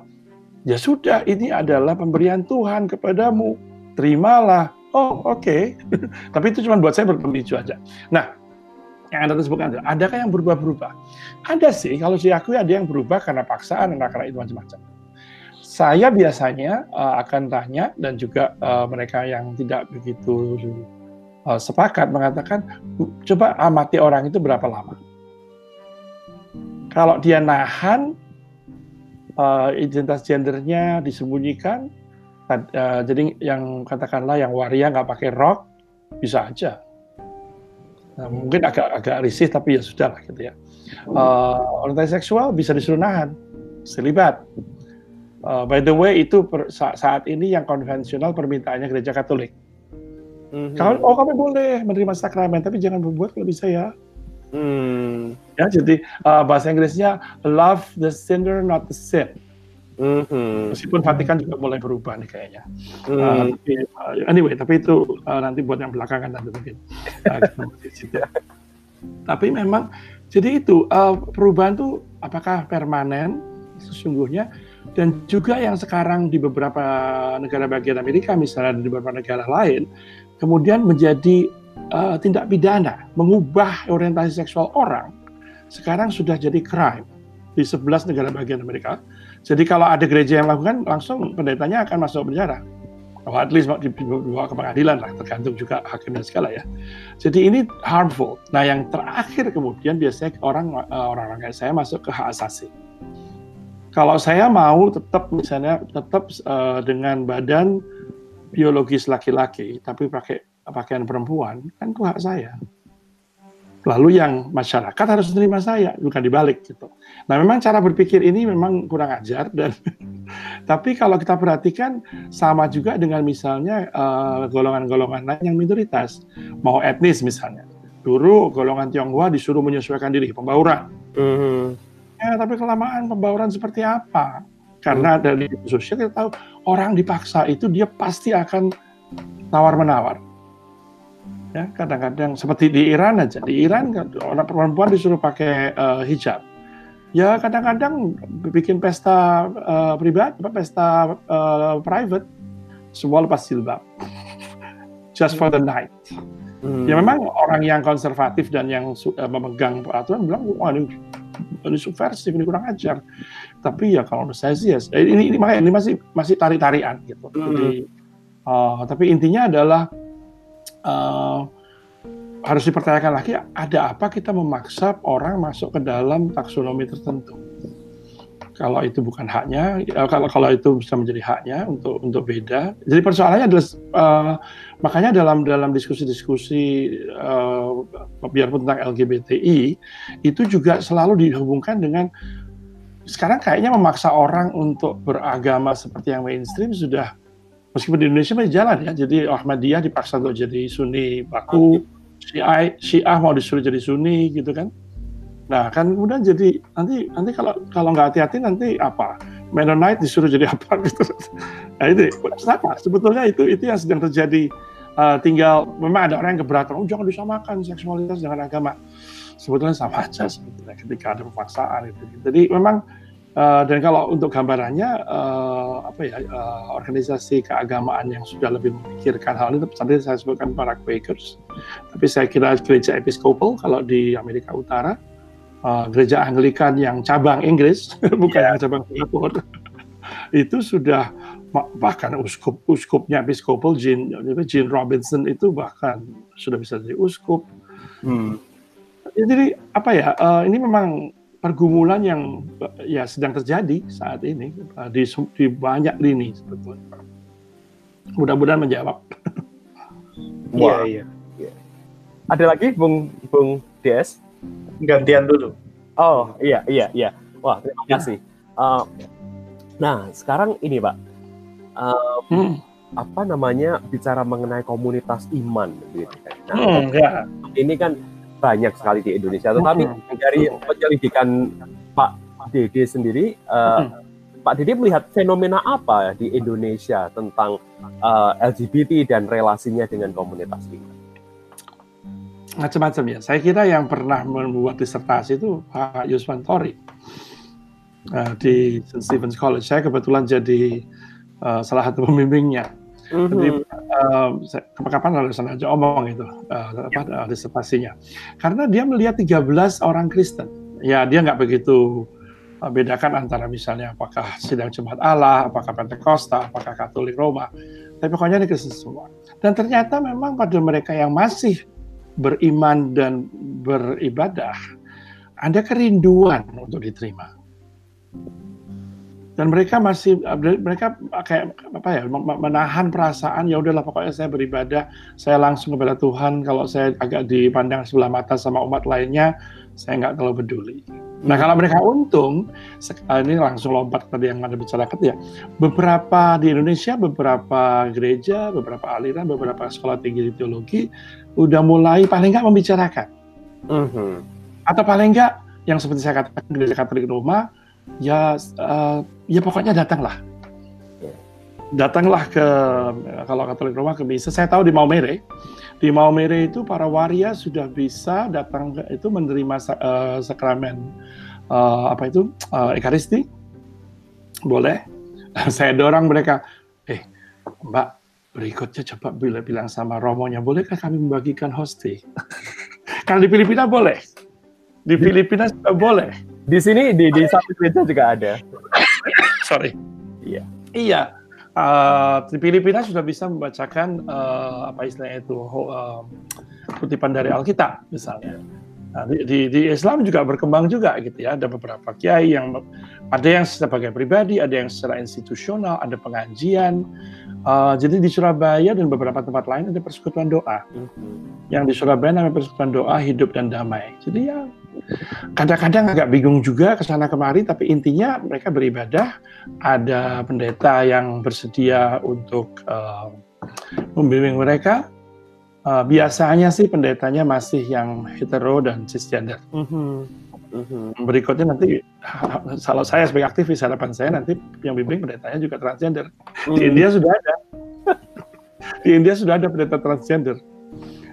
ya sudah ini adalah pemberian Tuhan kepadamu. Terimalah. Oh, oke. Okay. [laughs] Tapi itu cuma buat saya berpemicu aja. Nah, yang Anda sebutkan adalah, adakah yang berubah-berubah? Ada sih, kalau diakui ada yang berubah karena paksaan, karena itu macam-macam. Saya biasanya uh, akan tanya, dan juga uh, mereka yang tidak begitu uh, sepakat mengatakan, coba amati orang itu berapa lama. Kalau dia nahan, uh, identitas gendernya disembunyikan, uh, jadi yang katakanlah yang waria nggak pakai rok, bisa aja Nah, mungkin agak agak risih tapi ya sudah lah gitu ya. Uh, orientasi seksual bisa disuruh nahan, selibat. Uh, by the way itu per, saat ini yang konvensional permintaannya gereja Katolik. Mm-hmm. Kalau oh kami boleh menerima sakramen tapi jangan berbuat kalau bisa ya. Mm. Ya jadi uh, bahasa Inggrisnya love the sinner not the sin. Mm-hmm. Meskipun Vatikan juga mulai berubah nih kayaknya. Mm. Uh, tapi, uh, anyway, tapi itu uh, nanti buat yang belakangan nanti mungkin. Uh, tapi memang jadi itu uh, perubahan itu apakah permanen sesungguhnya dan juga yang sekarang di beberapa negara bagian Amerika misalnya di beberapa negara lain kemudian menjadi uh, tindak pidana mengubah orientasi seksual orang sekarang sudah jadi crime di 11 negara bagian Amerika jadi kalau ada gereja yang lakukan, langsung pendetanya akan masuk penjara. Atau at least dibawa ke pengadilan lah, tergantung juga hakim dan segala ya. Jadi ini harmful. Nah yang terakhir kemudian biasanya orang eh, orang-orang kayak saya masuk ke hak asasi. Kalau saya mau tetap misalnya tetap uh, dengan badan biologis laki-laki tapi pakai pakaian perempuan kan itu hak saya. Lalu yang masyarakat harus menerima saya, bukan dibalik gitu. Nah, memang cara berpikir ini memang kurang ajar dan [laughs] tapi kalau kita perhatikan sama juga dengan misalnya eh, golongan-golongan lain yang minoritas, mau etnis misalnya. Dulu golongan Tionghoa disuruh menyesuaikan diri, pembauran. Mm-hmm. Ya, tapi kelamaan pembauran seperti apa? Karena mm. dari sosial kita tahu orang dipaksa itu dia pasti akan tawar-menawar ya kadang-kadang seperti di Iran aja. Di Iran orang perempuan disuruh pakai uh, hijab. Ya kadang-kadang bikin pesta uh, pribadi pesta uh, private semua lepas jilbab. Just for the night. Hmm. ya memang orang yang konservatif dan yang uh, memegang peraturan bilang wah ini ini subversif ini kurang ajar. Tapi ya kalau menurut saya sih ya ini ini makanya ini masih masih tarik-tarian gitu. Hmm. jadi uh, tapi intinya adalah uh, harus dipertanyakan lagi ada apa kita memaksa orang masuk ke dalam taksonomi tertentu? Kalau itu bukan haknya uh, kalau kalau itu bisa menjadi haknya untuk untuk beda. Jadi persoalannya adalah uh, makanya dalam dalam diskusi-diskusi uh, biarpun tentang LGBTI itu juga selalu dihubungkan dengan sekarang kayaknya memaksa orang untuk beragama seperti yang mainstream sudah meskipun di Indonesia masih jalan ya. Jadi Ahmadiyah dipaksa untuk jadi Sunni baku, Syiah, Syiah mau disuruh jadi Sunni gitu kan. Nah kan kemudian jadi nanti nanti kalau kalau nggak hati-hati nanti apa? Mennonite disuruh jadi apa [laughs] gitu. Nah itu sama sebetulnya itu itu yang sedang terjadi. Uh, tinggal memang ada orang yang keberatan, oh jangan disamakan seksualitas dengan agama. Sebetulnya sama aja sebetulnya ketika ada pemaksaan itu. Jadi memang Uh, dan kalau untuk gambarannya uh, apa ya uh, organisasi keagamaan yang sudah lebih memikirkan hal ini tadi saya sebutkan para Quakers tapi saya kira gereja Episcopal kalau di Amerika Utara uh, gereja Anglikan yang cabang Inggris [laughs] bukan yeah. yang cabang Singapura itu sudah bahkan uskup uskupnya Episcopal Jean Jean Robinson itu bahkan sudah bisa jadi uskup hmm. jadi apa ya uh, ini memang pergumulan yang ya sedang terjadi saat ini uh, di, di banyak lini sebetulnya. Mudah-mudahan menjawab. [laughs] Iya, iya. iya. Ada lagi Bung Bung Des? Gantian dulu. Oh, iya, iya, iya. Wah, terima kasih. Uh, nah, sekarang ini, Pak. Uh, hmm. Apa namanya bicara mengenai komunitas iman gitu. Nah, hmm, ya. ini kan banyak sekali di Indonesia. Tetapi dari penyelidikan Pak Dede sendiri, uh, Pak Dede melihat fenomena apa di Indonesia tentang uh, eh, LGBT dan relasinya dengan komunitas ini? macam-macam ya. Saya kira yang pernah membuat disertasi itu Pak Yuswan Tori uh, di St. Stephen's College. Saya kebetulan jadi uh, salah satu pembimbingnya. Mm-hmm. Jadi uh, kapan aja omong itu uh, apa uh, disertasinya. Karena dia melihat 13 orang Kristen. Ya dia nggak begitu uh, bedakan antara misalnya apakah sidang Jemaat Allah, apakah Pentakosta, apakah Katolik Roma. Tapi pokoknya ini Kristen semua. Dan ternyata memang pada mereka yang masih beriman dan beribadah, ada kerinduan untuk diterima. Dan mereka masih mereka kayak apa ya menahan perasaan ya udahlah pokoknya saya beribadah, saya langsung kepada Tuhan. Kalau saya agak dipandang sebelah mata sama umat lainnya, saya nggak terlalu peduli. Nah kalau mereka untung, ini langsung lompat tadi yang ada bicara ya. Beberapa di Indonesia, beberapa gereja, beberapa aliran, beberapa sekolah tinggi teologi udah mulai paling nggak membicarakan. Mm -hmm. Atau paling nggak yang seperti saya katakan gereja Katolik Roma, ya uh, ya pokoknya datanglah. Datanglah ke kalau Katolik Roma ke bisa. Saya tahu di Maumere, di Maumere itu para waria sudah bisa datang ke, itu menerima uh, sakramen uh, apa itu uh, Ekaristi. Boleh. [laughs] saya dorong mereka, eh Mbak Berikutnya coba bila bilang sama romonya, bolehkah kami membagikan hosti? [laughs] Kalau di Filipina boleh. Di Filipina boleh. Di sini di di satu gereja juga ada. Sorry. Iya. Iya. Uh, di Filipina sudah bisa membacakan uh, apa istilahnya itu uh, kutipan dari Alkitab misalnya. Nah, di, di, di Islam juga berkembang juga gitu ya. Ada beberapa kiai yang ada yang sebagai pribadi, ada yang secara institusional, ada pengajian, Uh, jadi di Surabaya dan beberapa tempat lain ada persekutuan doa. Mm-hmm. Yang di Surabaya namanya persekutuan doa hidup dan damai. Jadi ya kadang-kadang agak bingung juga ke sana kemari, tapi intinya mereka beribadah. Ada pendeta yang bersedia untuk uh, membimbing mereka. Uh, biasanya sih pendetanya masih yang hetero dan cisgender. Mm-hmm. Mm-hmm. Berikutnya nanti kalau saya sebagai aktivis harapan saya nanti yang bimbing pendetanya juga transgender. Mm. Di India sudah ada. di India sudah ada pendeta transgender.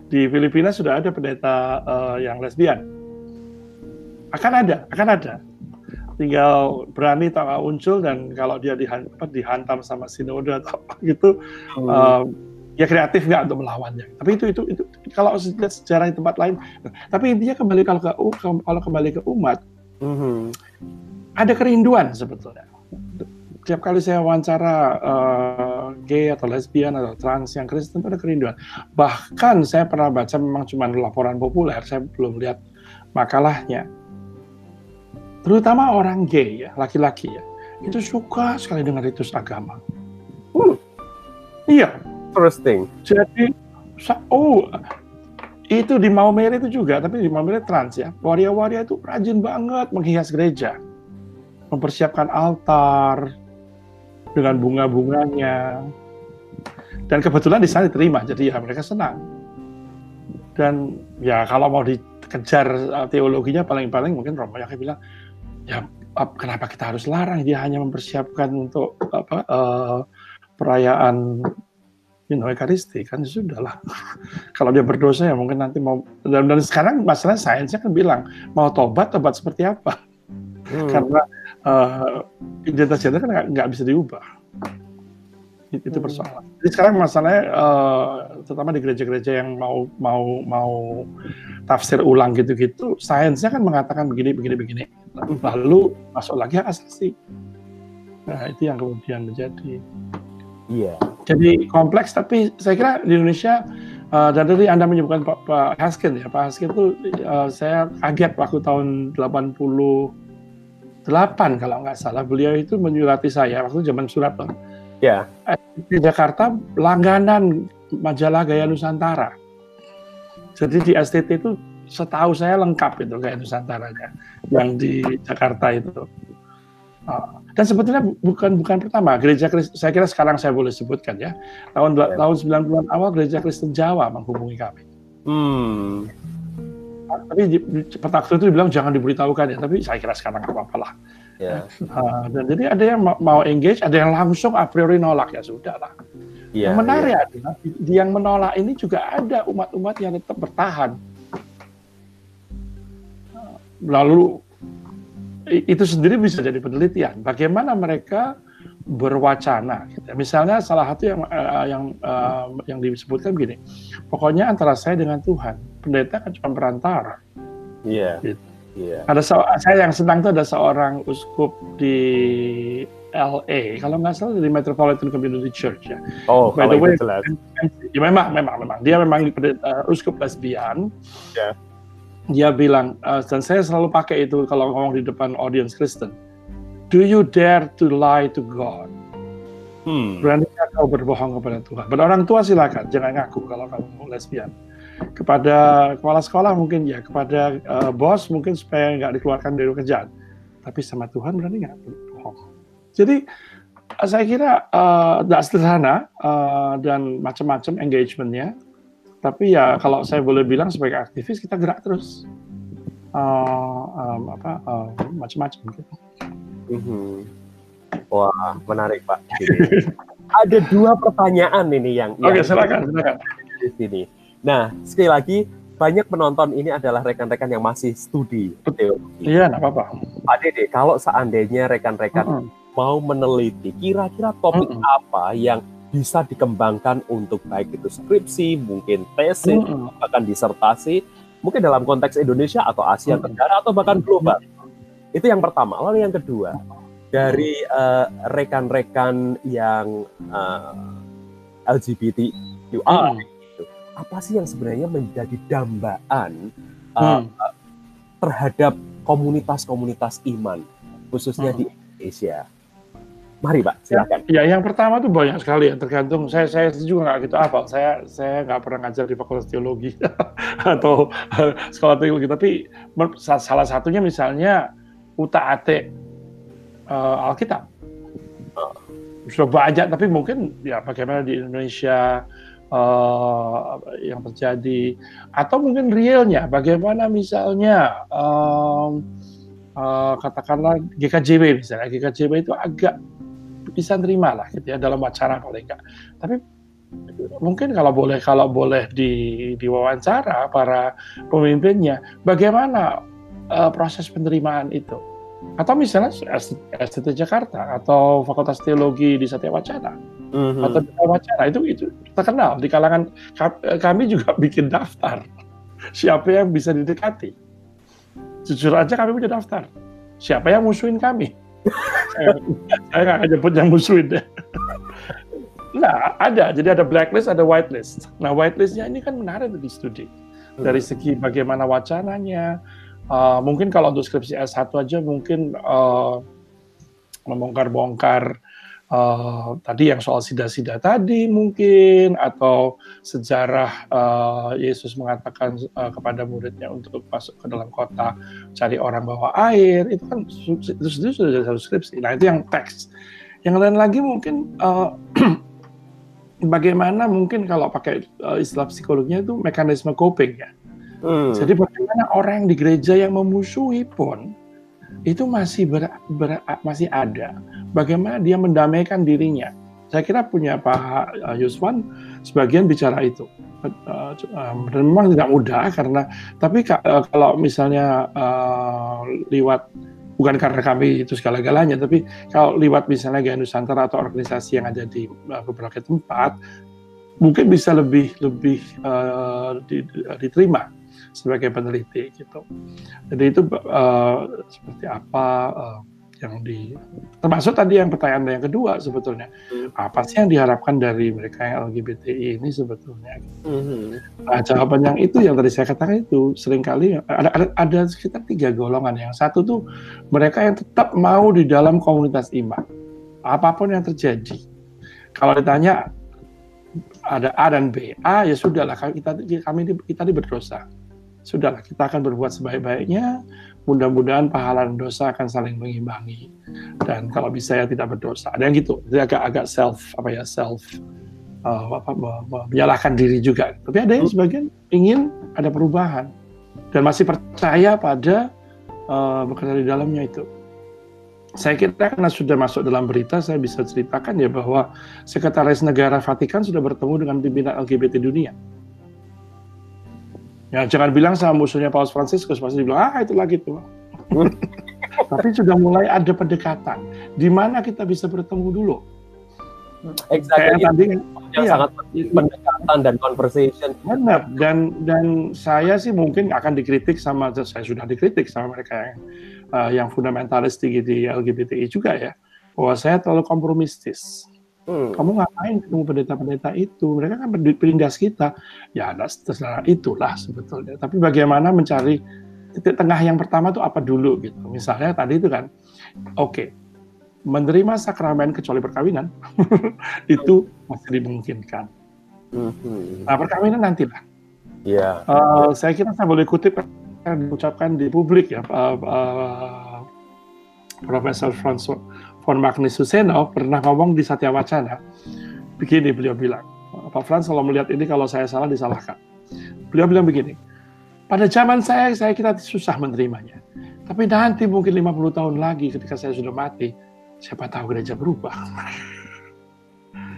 Di Filipina sudah ada pendeta uh, yang lesbian. Akan ada, akan ada. Tinggal berani tak muncul dan kalau dia dihantam, dihantam sama sinode atau apa gitu, mm. uh, ya kreatif nggak untuk melawannya. Tapi itu itu itu kalau lihat sejarah di tempat lain. Tapi intinya kembali kalau ke kalau kembali ke umat, mm-hmm. ada kerinduan sebetulnya. Setiap kali saya wawancara uh, gay atau lesbian atau trans yang Kristen itu ada kerinduan. Bahkan saya pernah baca memang cuma laporan populer, saya belum lihat makalahnya. Terutama orang gay ya, laki-laki ya, itu suka sekali dengan ritus agama. Uh, iya, interesting. Jadi, oh, itu di Maumere itu juga, tapi di Maumere trans ya. Waria-waria itu rajin banget menghias gereja. Mempersiapkan altar dengan bunga-bunganya. Dan kebetulan di sana diterima, jadi ya mereka senang. Dan ya kalau mau dikejar uh, teologinya paling-paling mungkin Romo yang bilang, ya kenapa kita harus larang? Dia hanya mempersiapkan untuk apa uh, perayaan you know, ekaristi kan ya sudah lah. [laughs] Kalau dia berdosa ya mungkin nanti mau dan, dan sekarang masalah sainsnya kan bilang mau tobat tobat seperti apa? Hmm. Karena uh, identitas gender kan nggak bisa diubah. Itu hmm. persoalan. Jadi sekarang masalahnya uh, terutama di gereja-gereja yang mau mau mau tafsir ulang gitu-gitu, sainsnya kan mengatakan begini begini begini. Lalu masuk lagi asasi. Nah, itu yang kemudian menjadi Iya. Jadi kompleks, tapi saya kira di Indonesia uh, dan tadi Anda menyebutkan Pak, Pak Haskin ya, Pak Haskin itu uh, saya kaget waktu tahun 88 kalau nggak salah beliau itu menyurati saya waktu zaman surat loh. Ya. Di Jakarta langganan majalah Gaya Nusantara. Jadi di STT itu setahu saya lengkap itu Gaya Nusantaranya yang di Jakarta itu. Uh, dan sebetulnya bukan bukan pertama gereja Kristen, saya kira sekarang saya boleh sebutkan ya tahun ya. tahun 90-an awal gereja Kristen Jawa menghubungi kami. Hmm. Tapi di, di, waktu itu dibilang jangan diberitahukan ya, tapi saya kira sekarang nggak lah. Ya. Uh, dan jadi ada yang mau engage, ada yang langsung a priori nolak ya sudah lah. Ya, yang menarik ya. adalah di, yang menolak ini juga ada umat-umat yang tetap bertahan lalu itu sendiri bisa jadi penelitian. Bagaimana mereka berwacana. Gitu. Misalnya salah satu yang uh, yang uh, yang disebutkan begini, pokoknya antara saya dengan Tuhan, pendeta kan cuma perantara. Iya. Yeah. Gitu. Yeah. Ada saya yang senang itu ada seorang uskup di LA, kalau nggak salah dari Metropolitan Community Church ya. Oh, By the way, ya memang, memang, memang dia memang uh, uskup lesbian. Yeah. Dia bilang uh, dan saya selalu pakai itu kalau ngomong di depan audience Kristen. Do you dare to lie to God? Hmm. Beraninya kau berbohong kepada Tuhan? Pada orang tua silakan, jangan ngaku kalau kamu lesbian. Kepada kepala sekolah mungkin ya, kepada uh, bos mungkin supaya nggak dikeluarkan dari kerjaan. Tapi sama Tuhan berani nggak bohong? Jadi saya kira uh, tidak sederhana uh, dan macam-macam engagementnya. Tapi ya kalau saya boleh bilang sebagai aktivis kita gerak terus uh, um, apa uh, macam-macam gitu. Mm-hmm. Wah menarik Pak. Ada dua pertanyaan ini yang. Oke okay, silakan silakan. Di sini. Nah sekali lagi banyak penonton ini adalah rekan-rekan yang masih studi teologi. Iya, nggak apa-apa. Pak Dede, kalau seandainya rekan-rekan -huh mau meneliti kira-kira topik mm -hmm. apa yang bisa dikembangkan untuk baik itu skripsi, mungkin tesis, mm -hmm. bahkan disertasi, mungkin dalam konteks Indonesia atau Asia mm -hmm. Tenggara atau bahkan global. Mm -hmm. Itu yang pertama. Lalu yang kedua, dari eh, rekan-rekan uh, yang uh, eh, LGBTQI, mm -hmm. Apa sih yang sebenarnya menjadi dambaan uh, mm. terhadap komunitas-komunitas iman, khususnya mm. di Indonesia? Mari Pak, silakan. Ya, yang pertama tuh banyak sekali ya, tergantung saya saya juga nggak gitu apa. Saya saya nggak pernah ngajar di Fakultas Teologi [laughs] atau [laughs] sekolah teologi, tapi salah satunya misalnya UTAT uh, eh, Alkitab. Uh. Sudah banyak, tapi mungkin ya bagaimana di Indonesia uh, yang terjadi. Atau mungkin realnya bagaimana misalnya um, uh, katakanlah GKJB misalnya. GKJB itu agak bisa terima lah gitu ya dalam wacana paling enggak. Tapi mungkin kalau boleh kalau boleh di diwawancara para pemimpinnya bagaimana uh, proses penerimaan itu? Atau misalnya STT Jakarta atau Fakultas Teologi di Satya Wacana mm-hmm. atau di Wacana itu itu terkenal di kalangan kami juga [laughs] bikin daftar siapa yang bisa didekati jujur aja kami punya daftar siapa yang musuhin kami [laughs] saya nggak akan nyebut yang musuhin deh. Nah, ada. Jadi ada blacklist, ada whitelist. Nah, whitelistnya ini kan menarik di studi. Dari hmm. segi bagaimana wacananya, uh, mungkin kalau untuk skripsi S1 aja mungkin uh, membongkar-bongkar uh, tadi yang soal sida-sida tadi mungkin atau sejarah uh, Yesus mengatakan uh, kepada muridnya untuk masuk ke dalam kota cari orang bawa air itu kan itu sendiri sudah jadi satu skripsi. Nah itu yang teks. Yang lain lagi mungkin uh, [clears throat] bagaimana mungkin kalau pakai uh, istilah psikologinya itu mekanisme coping ya. Hmm. Jadi bagaimana orang di gereja yang memusuhi pun itu masih ber, ber, masih ada. Bagaimana dia mendamaikan dirinya? Saya kira punya Pak uh, Yuswan sebagian bicara itu. Uh, um, dan memang tidak mudah karena tapi kalau misalnya lewat bukan karena kami itu segala-galanya tapi kalau lewat misalnya Gaya Nusantara atau organisasi yang ada di beberapa tempat mungkin bisa lebih lebih diterima sebagai peneliti gitu. Jadi itu uh, seperti apa uh, yang di termasuk tadi yang pertanyaan yang kedua sebetulnya hmm. apa sih yang diharapkan dari mereka yang LGBTI ini sebetulnya hmm. nah jawaban yang itu yang tadi saya katakan itu sering kali ada, ada ada sekitar tiga golongan yang satu tuh mereka yang tetap mau di dalam komunitas iman apa pun yang terjadi kalau ditanya ada A dan B A ya sudahlah kita kami kita ini berdosa sudahlah kita akan berbuat sebaik-baiknya. Mudah-mudahan pahala dan dosa akan saling mengimbangi. Dan kalau bisa ya tidak berdosa. Ada yang gitu. Jadi agak-agak self apa ya self uh, apa, menyalahkan diri juga. Tapi ada yang sebagian ingin ada perubahan. Dan masih percaya pada uh, bekerja di dalamnya itu. Saya kira karena sudah masuk dalam berita saya bisa ceritakan ya bahwa Sekretaris Negara Vatikan sudah bertemu dengan pimpinan LGBT dunia Ya jangan bilang sama musuhnya Paus Franciscus pasti bilang ah itu lagi tuh. [laughs] Tapi sudah mulai ada pendekatan. Di mana kita bisa bertemu dulu? Exactly. Kayak tadi yang iya, sangat pendekatan dan conversation. Benar. Dan dan saya sih mungkin akan dikritik sama saya sudah dikritik sama mereka yang uh, yang fundamentalis di, di LGBTI juga ya. Bahwa saya terlalu kompromistis Hmm. Kamu ngapain ketemu pendeta-pendeta itu? Mereka kan perindas kita. Ya, terserah itulah sebetulnya. Tapi bagaimana mencari titik tengah yang pertama itu apa dulu gitu. Misalnya tadi itu kan, oke, okay, menerima sakramen kecuali perkawinan [laughs] itu masih dimungkinkan. Hmm. Nah, perkawinan nantilah. Iya. Yeah. Uh, saya kira saya boleh kutip yang diucapkan di publik ya, uh, uh, Profesor François von Magnus Suseno pernah ngomong di Satya Wacana. Begini beliau bilang, Pak Frans kalau melihat ini kalau saya salah disalahkan. Beliau bilang begini, pada zaman saya, saya kira susah menerimanya. Tapi nanti mungkin 50 tahun lagi ketika saya sudah mati, siapa tahu gereja berubah.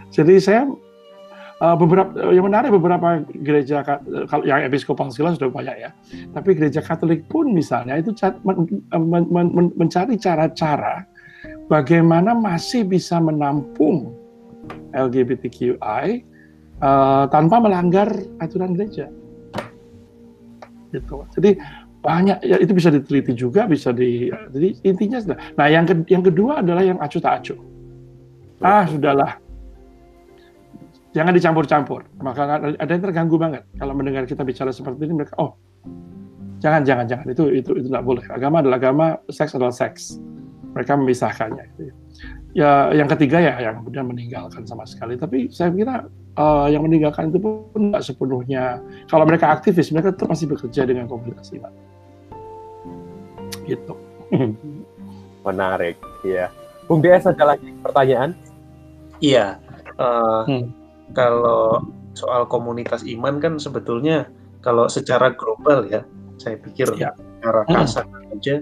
Jadi saya uh, beberapa yang menarik beberapa gereja kalau yang episkopal segala sudah banyak ya. Tapi gereja Katolik pun misalnya itu mencari cara-cara bagaimana masih bisa menampung LGBTQI uh, eh, tanpa melanggar aturan gereja. Gitu. Jadi banyak ya itu bisa diteliti juga bisa di jadi intinya sudah. Nah yang ke, yang kedua adalah yang acuh tak acuh. Ah sudahlah jangan dicampur-campur. Maka ada yang terganggu banget kalau mendengar kita bicara seperti ini mereka oh jangan jangan jangan itu itu itu tidak boleh. Agama adalah agama, seks adalah seks mereka memisahkannya. Gitu ya. ya yang ketiga ya yang kemudian meninggalkan sama sekali. Tapi saya kira uh, yang meninggalkan itu pun tidak sepenuhnya. Kalau mereka aktivis, mereka tetap masih bekerja dengan komunitas iman. Gitu. [laughs] Menarik, ya. Bung DS ada lagi pertanyaan? Iya. Uh, hmm. Kalau soal komunitas iman kan sebetulnya kalau secara global ya, saya pikir ya. secara kasar hmm. aja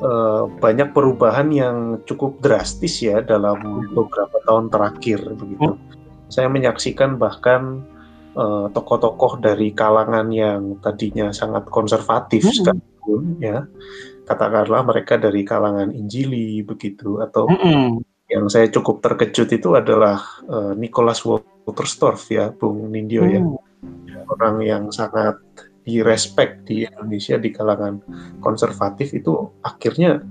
uh, banyak perubahan yang cukup drastis ya dalam beberapa tahun terakhir begitu. Oh. Saya menyaksikan bahkan eh, tokoh-tokoh dari kalangan yang tadinya sangat konservatif hmm. sekalipun ya katakanlah mereka dari kalangan Injili begitu atau hmm. yang saya cukup terkejut itu adalah uh, Nicholas Waterstorff ya Bung Nindyo ya. hmm. ya orang yang sangat direspek di Indonesia di kalangan konservatif itu akhirnya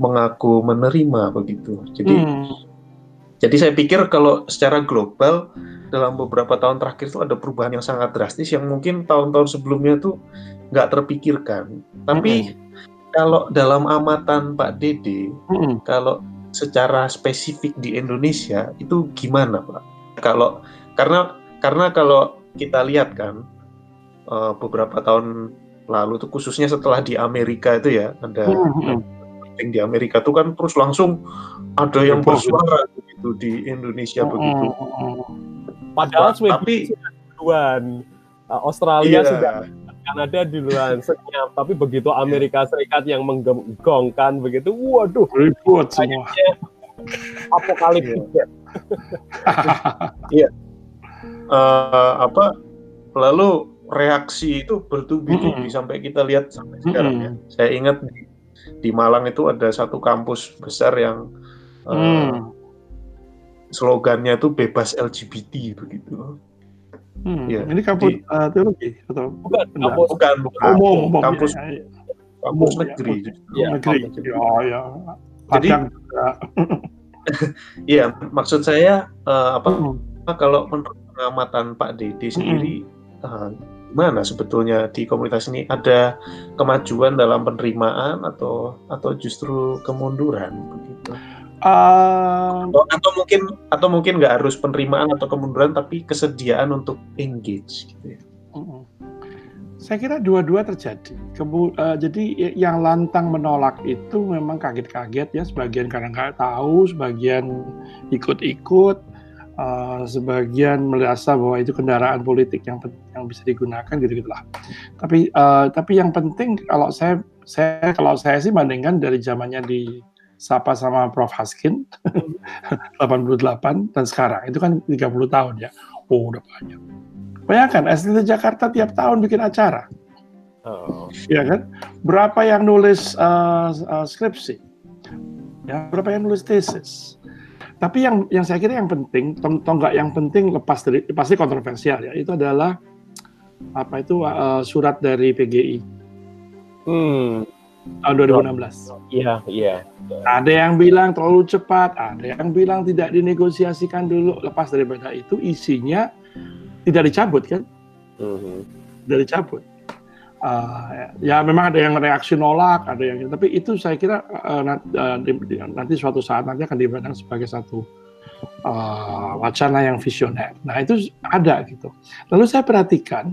mengaku menerima begitu. Jadi hmm. jadi saya pikir kalau secara global dalam beberapa tahun terakhir itu ada perubahan yang sangat drastis yang mungkin tahun-tahun sebelumnya tuh nggak terpikirkan. Tapi hmm. kalau dalam amatan Pak Dede, hmm. kalau secara spesifik di Indonesia itu gimana Pak? Kalau karena karena kalau kita lihat kan uh, beberapa tahun lalu tuh khususnya setelah di Amerika itu ya ada hmm. hmm. di Amerika tuh kan terus langsung ada yang bersuara begitu di Indonesia hmm. begitu. Padahal nah, tapi duluan uh, Australia iya. sudah Kanada duluan senyap tapi begitu Amerika Serikat yang menggongkan begitu waduh ribut semua apokaliptis iya, [laughs] iya. uh, apa lalu reaksi itu bertubi-tubi hmm. sampai kita lihat sampai sekarang hmm. ya. Saya ingat di, di Malang itu ada satu kampus besar yang hmm. uh, slogannya itu bebas LGBT begitu. Hmm. Ya, ini kampus di, uh, teologi atau bukan? Kampus, bukan, bukan. Umum, umum kampus, ya, ya. kampus umum, negeri. Ya, negeri. Ya, oh, ya. Jadi, [laughs] iya, maksud saya uh, apa? Hmm. Kalau menurut pengamatan Pak Dede sendiri, hmm. uh, gimana sebetulnya di komunitas ini ada kemajuan dalam penerimaan atau atau justru kemunduran begitu? Uh, atau, atau mungkin atau mungkin nggak harus penerimaan atau kemunduran tapi kesediaan untuk engage gitu ya. Uh, saya kira dua-dua terjadi. Kemu, uh, jadi yang lantang menolak itu memang kaget-kaget ya, sebagian karena nggak tahu, sebagian ikut-ikut, uh, sebagian merasa bahwa itu kendaraan politik yang yang bisa digunakan gitu gitulah. Tapi uh, tapi yang penting kalau saya saya kalau saya sih bandingkan dari zamannya di Sapa sama Prof Haskin [laughs] 88 dan sekarang itu kan 30 tahun ya. Expo udah banyak. Bayangkan SDT Jakarta tiap tahun bikin acara. Oh. Ya kan? Berapa yang nulis uh, uh, skripsi? Ya, berapa yang nulis tesis? Tapi yang yang saya kira yang penting, tonggak yang penting lepas dari pasti kontroversial ya, itu adalah apa itu uh, surat dari PGI. Hmm. Tahun 2016. Iya, iya. Ada yang bilang terlalu cepat, ada yang bilang tidak dinegosiasikan dulu. Lepas daripada itu isinya tidak dicabut kan? Mm -hmm. Tidak dicabut uh, ya memang ada yang reaksi nolak, ada yang tapi itu saya kira uh, nanti suatu saat nanti akan dipandang sebagai satu uh, wacana yang visioner. Nah itu ada gitu. Lalu saya perhatikan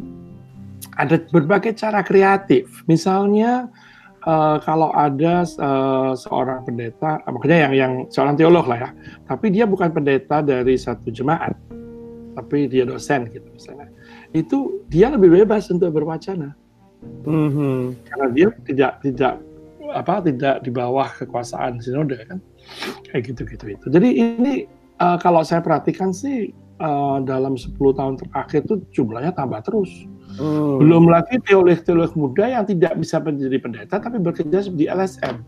ada berbagai cara kreatif. Misalnya uh, kalau ada uh, seorang pendeta, makanya yang yang seorang teolog lah ya, tapi dia bukan pendeta dari satu jemaat, tapi dia dosen gitu misalnya. Itu dia lebih bebas untuk berwacana Mm-hmm. Karena dia tidak tidak apa tidak di bawah kekuasaan sinode kan kayak gitu gitu itu. Jadi ini uh, kalau saya perhatikan sih uh, dalam 10 tahun terakhir itu jumlahnya tambah terus. Mm. Belum lagi teolog-teolog muda yang tidak bisa menjadi pendeta tapi bekerja di LSM.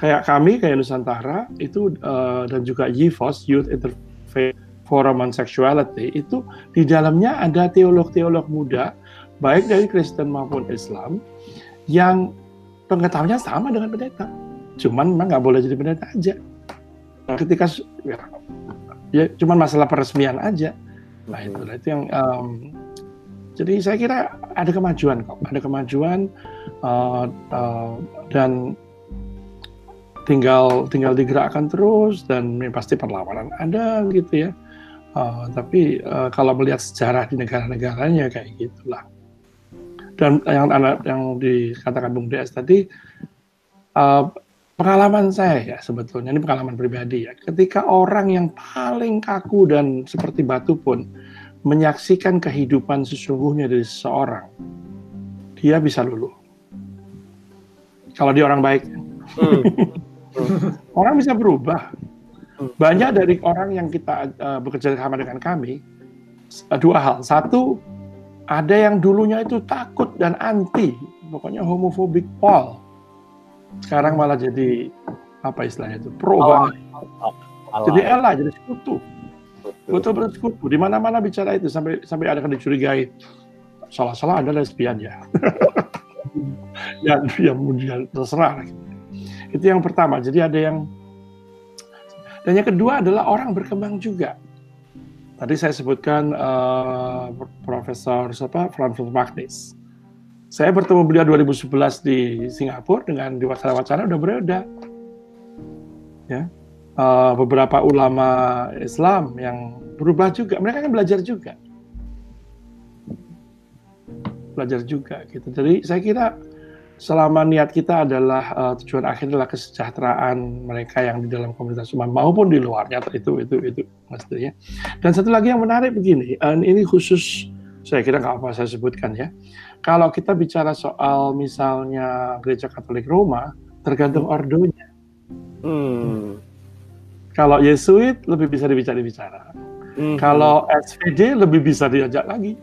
Kayak kami, kayak Nusantara itu uh, dan juga YIVOS Youth Interfaith Forum on Sexuality itu di dalamnya ada teolog-teolog muda baik dari Kristen maupun Islam yang pengetahuannya sama dengan pendeta. Cuman memang nggak boleh jadi pendeta aja. Nah, ketika ya, ya cuman masalah peresmian aja. Nah itu itu yang um, jadi saya kira ada kemajuan kok, ada kemajuan uh, uh, dan tinggal tinggal digerakkan terus dan pasti perlawanan ada gitu ya. Uh, tapi uh, kalau melihat sejarah di negara-negaranya kayak gitulah dan yang yang dikatakan Bung DS tadi uh, pengalaman saya ya sebetulnya ini pengalaman pribadi ya. Ketika orang yang paling kaku dan seperti batu pun menyaksikan kehidupan sesungguhnya dari seseorang dia bisa luluh. Kalau dia orang baik. Hmm. orang bisa berubah. Hmm. banyak dari orang yang kita uh, bekerja sama dengan kami uh, dua hal. Satu ada yang dulunya itu takut dan anti, pokoknya homofobik Paul. Sekarang malah jadi apa istilahnya itu pro oh, banget. Oh, oh, jadi elah, jadi sekutu. Betul bersekutu. Di mana-mana bicara itu sampai sampai ada yang dicurigai salah-salah ada lesbian ya. [laughs] yang yang terserah. Itu yang pertama. Jadi ada yang dan yang kedua adalah orang berkembang juga. Tadi saya sebutkan uh, Profesor siapa Francis Magnis. Saya bertemu beliau 2011 di Singapura dengan di wacana-wacana udah berbeda. Ya, uh, beberapa ulama Islam yang berubah juga. Mereka kan belajar juga, belajar juga gitu. Jadi saya kira selama niat kita adalah uh, tujuan akhir adalah kesejahteraan mereka yang di dalam komunitas umat maupun di luarnya itu itu itu maksudnya. Dan satu lagi yang menarik begini, uh, ini khusus saya kira nggak apa saya sebutkan ya. Kalau kita bicara soal misalnya gereja Katolik Roma, tergantung ordonya. Hmm. Kalau Yesuit lebih bisa dibicara-bicara. Hmm. Kalau SVD lebih bisa diajak lagi.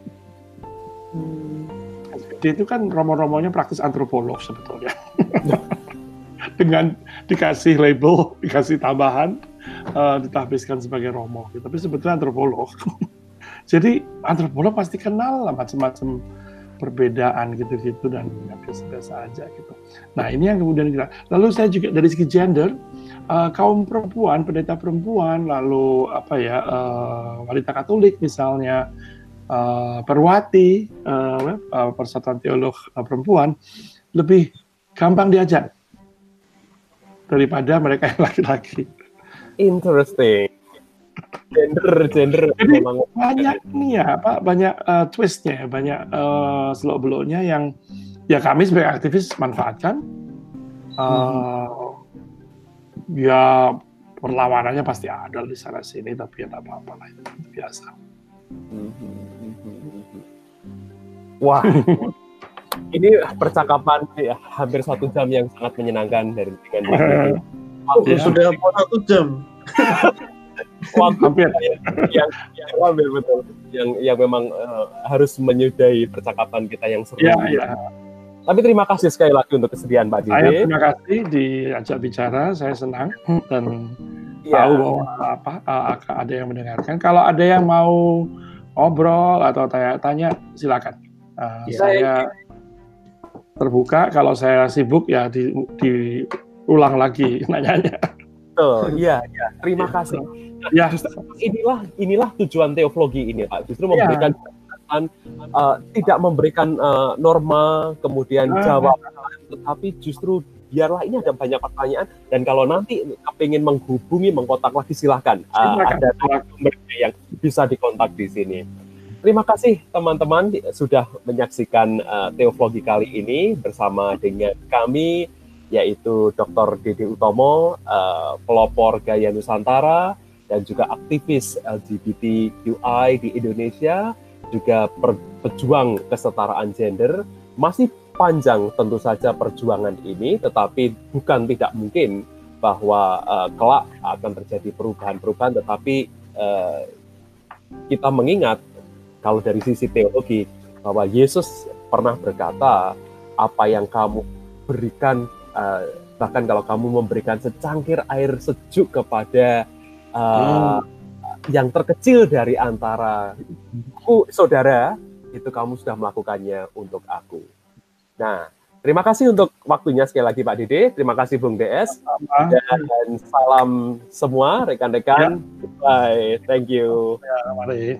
Hmm itu kan romo-romonya praktis antropolog sebetulnya. [laughs] Dengan dikasih label, dikasih tambahan, uh, ditahbiskan sebagai romo. Gitu. Tapi sebetulnya antropolog. [laughs] Jadi antropolog pasti kenal lah macam-macam perbedaan gitu-gitu dan biasa-biasa aja gitu. Nah ini yang kemudian kita. Lalu saya juga dari segi gender, uh, kaum perempuan, pendeta perempuan, lalu apa ya uh, wanita Katolik misalnya, uh, Perwati, uh, uh, Persatuan Teolog uh, Perempuan, lebih gampang diajak daripada mereka yang [laughs] laki-laki. Interesting. Gender, gender. Jadi memang banyak nih ya, Pak, banyak uh, twistnya, banyak uh, selok beloknya yang ya kami sebagai aktivis manfaatkan. Uh, hmm. Ya perlawanannya pasti ada di sana sini, tapi ya tak apa-apa lah itu biasa. Wah, ini percakapan ya, hampir satu jam yang sangat menyenangkan dari dengan oh, ya. sudah mau satu jam. hampir yang, yang, yang hampir betul yang yang memang uh, harus menyudahi percakapan kita yang seru. Ya, ya. Tapi terima kasih sekali lagi untuk kesediaan Pak Didi. Saya terima kasih diajak bicara, saya senang dan ya. tahu bahwa apa ada yang mendengarkan. Kalau ada yang mau ngobrol atau tanya-tanya, silakan. Uh, ya. Saya terbuka. Kalau saya sibuk ya di, diulang lagi [laughs] nanyanya. Betul, iya, ya. terima iya. kasih. Ya, justru inilah inilah tujuan teologi ini, Pak. Justru iya. memberikan ya. uh, tidak memberikan uh, norma kemudian uh, jawaban, tetapi justru biarlah ini ada banyak pertanyaan dan kalau nanti ingin menghubungi mengkontak lagi silahkan uh, ada nomornya yang bisa dikontak di sini. Terima kasih teman-teman sudah menyaksikan uh, teologi kali ini bersama dengan kami yaitu Dr. Dede Utomo, uh, pelopor gaya Nusantara, dan juga aktivis LGBTQI di Indonesia, juga pejuang kesetaraan gender. Masih panjang tentu saja perjuangan ini, tetapi bukan tidak mungkin bahwa uh, kelak akan terjadi perubahan-perubahan, tetapi uh, kita mengingat kalau dari sisi teologi bahwa Yesus pernah berkata, apa yang kamu berikan uh, bahkan kalau kamu memberikan secangkir air sejuk kepada uh, hmm. yang terkecil dari antara aku saudara itu kamu sudah melakukannya untuk aku. Nah, terima kasih untuk waktunya sekali lagi Pak Dede. Terima kasih Bung DS. Dan salam semua rekan-rekan. Ya. Bye. Thank you. Ya, mari.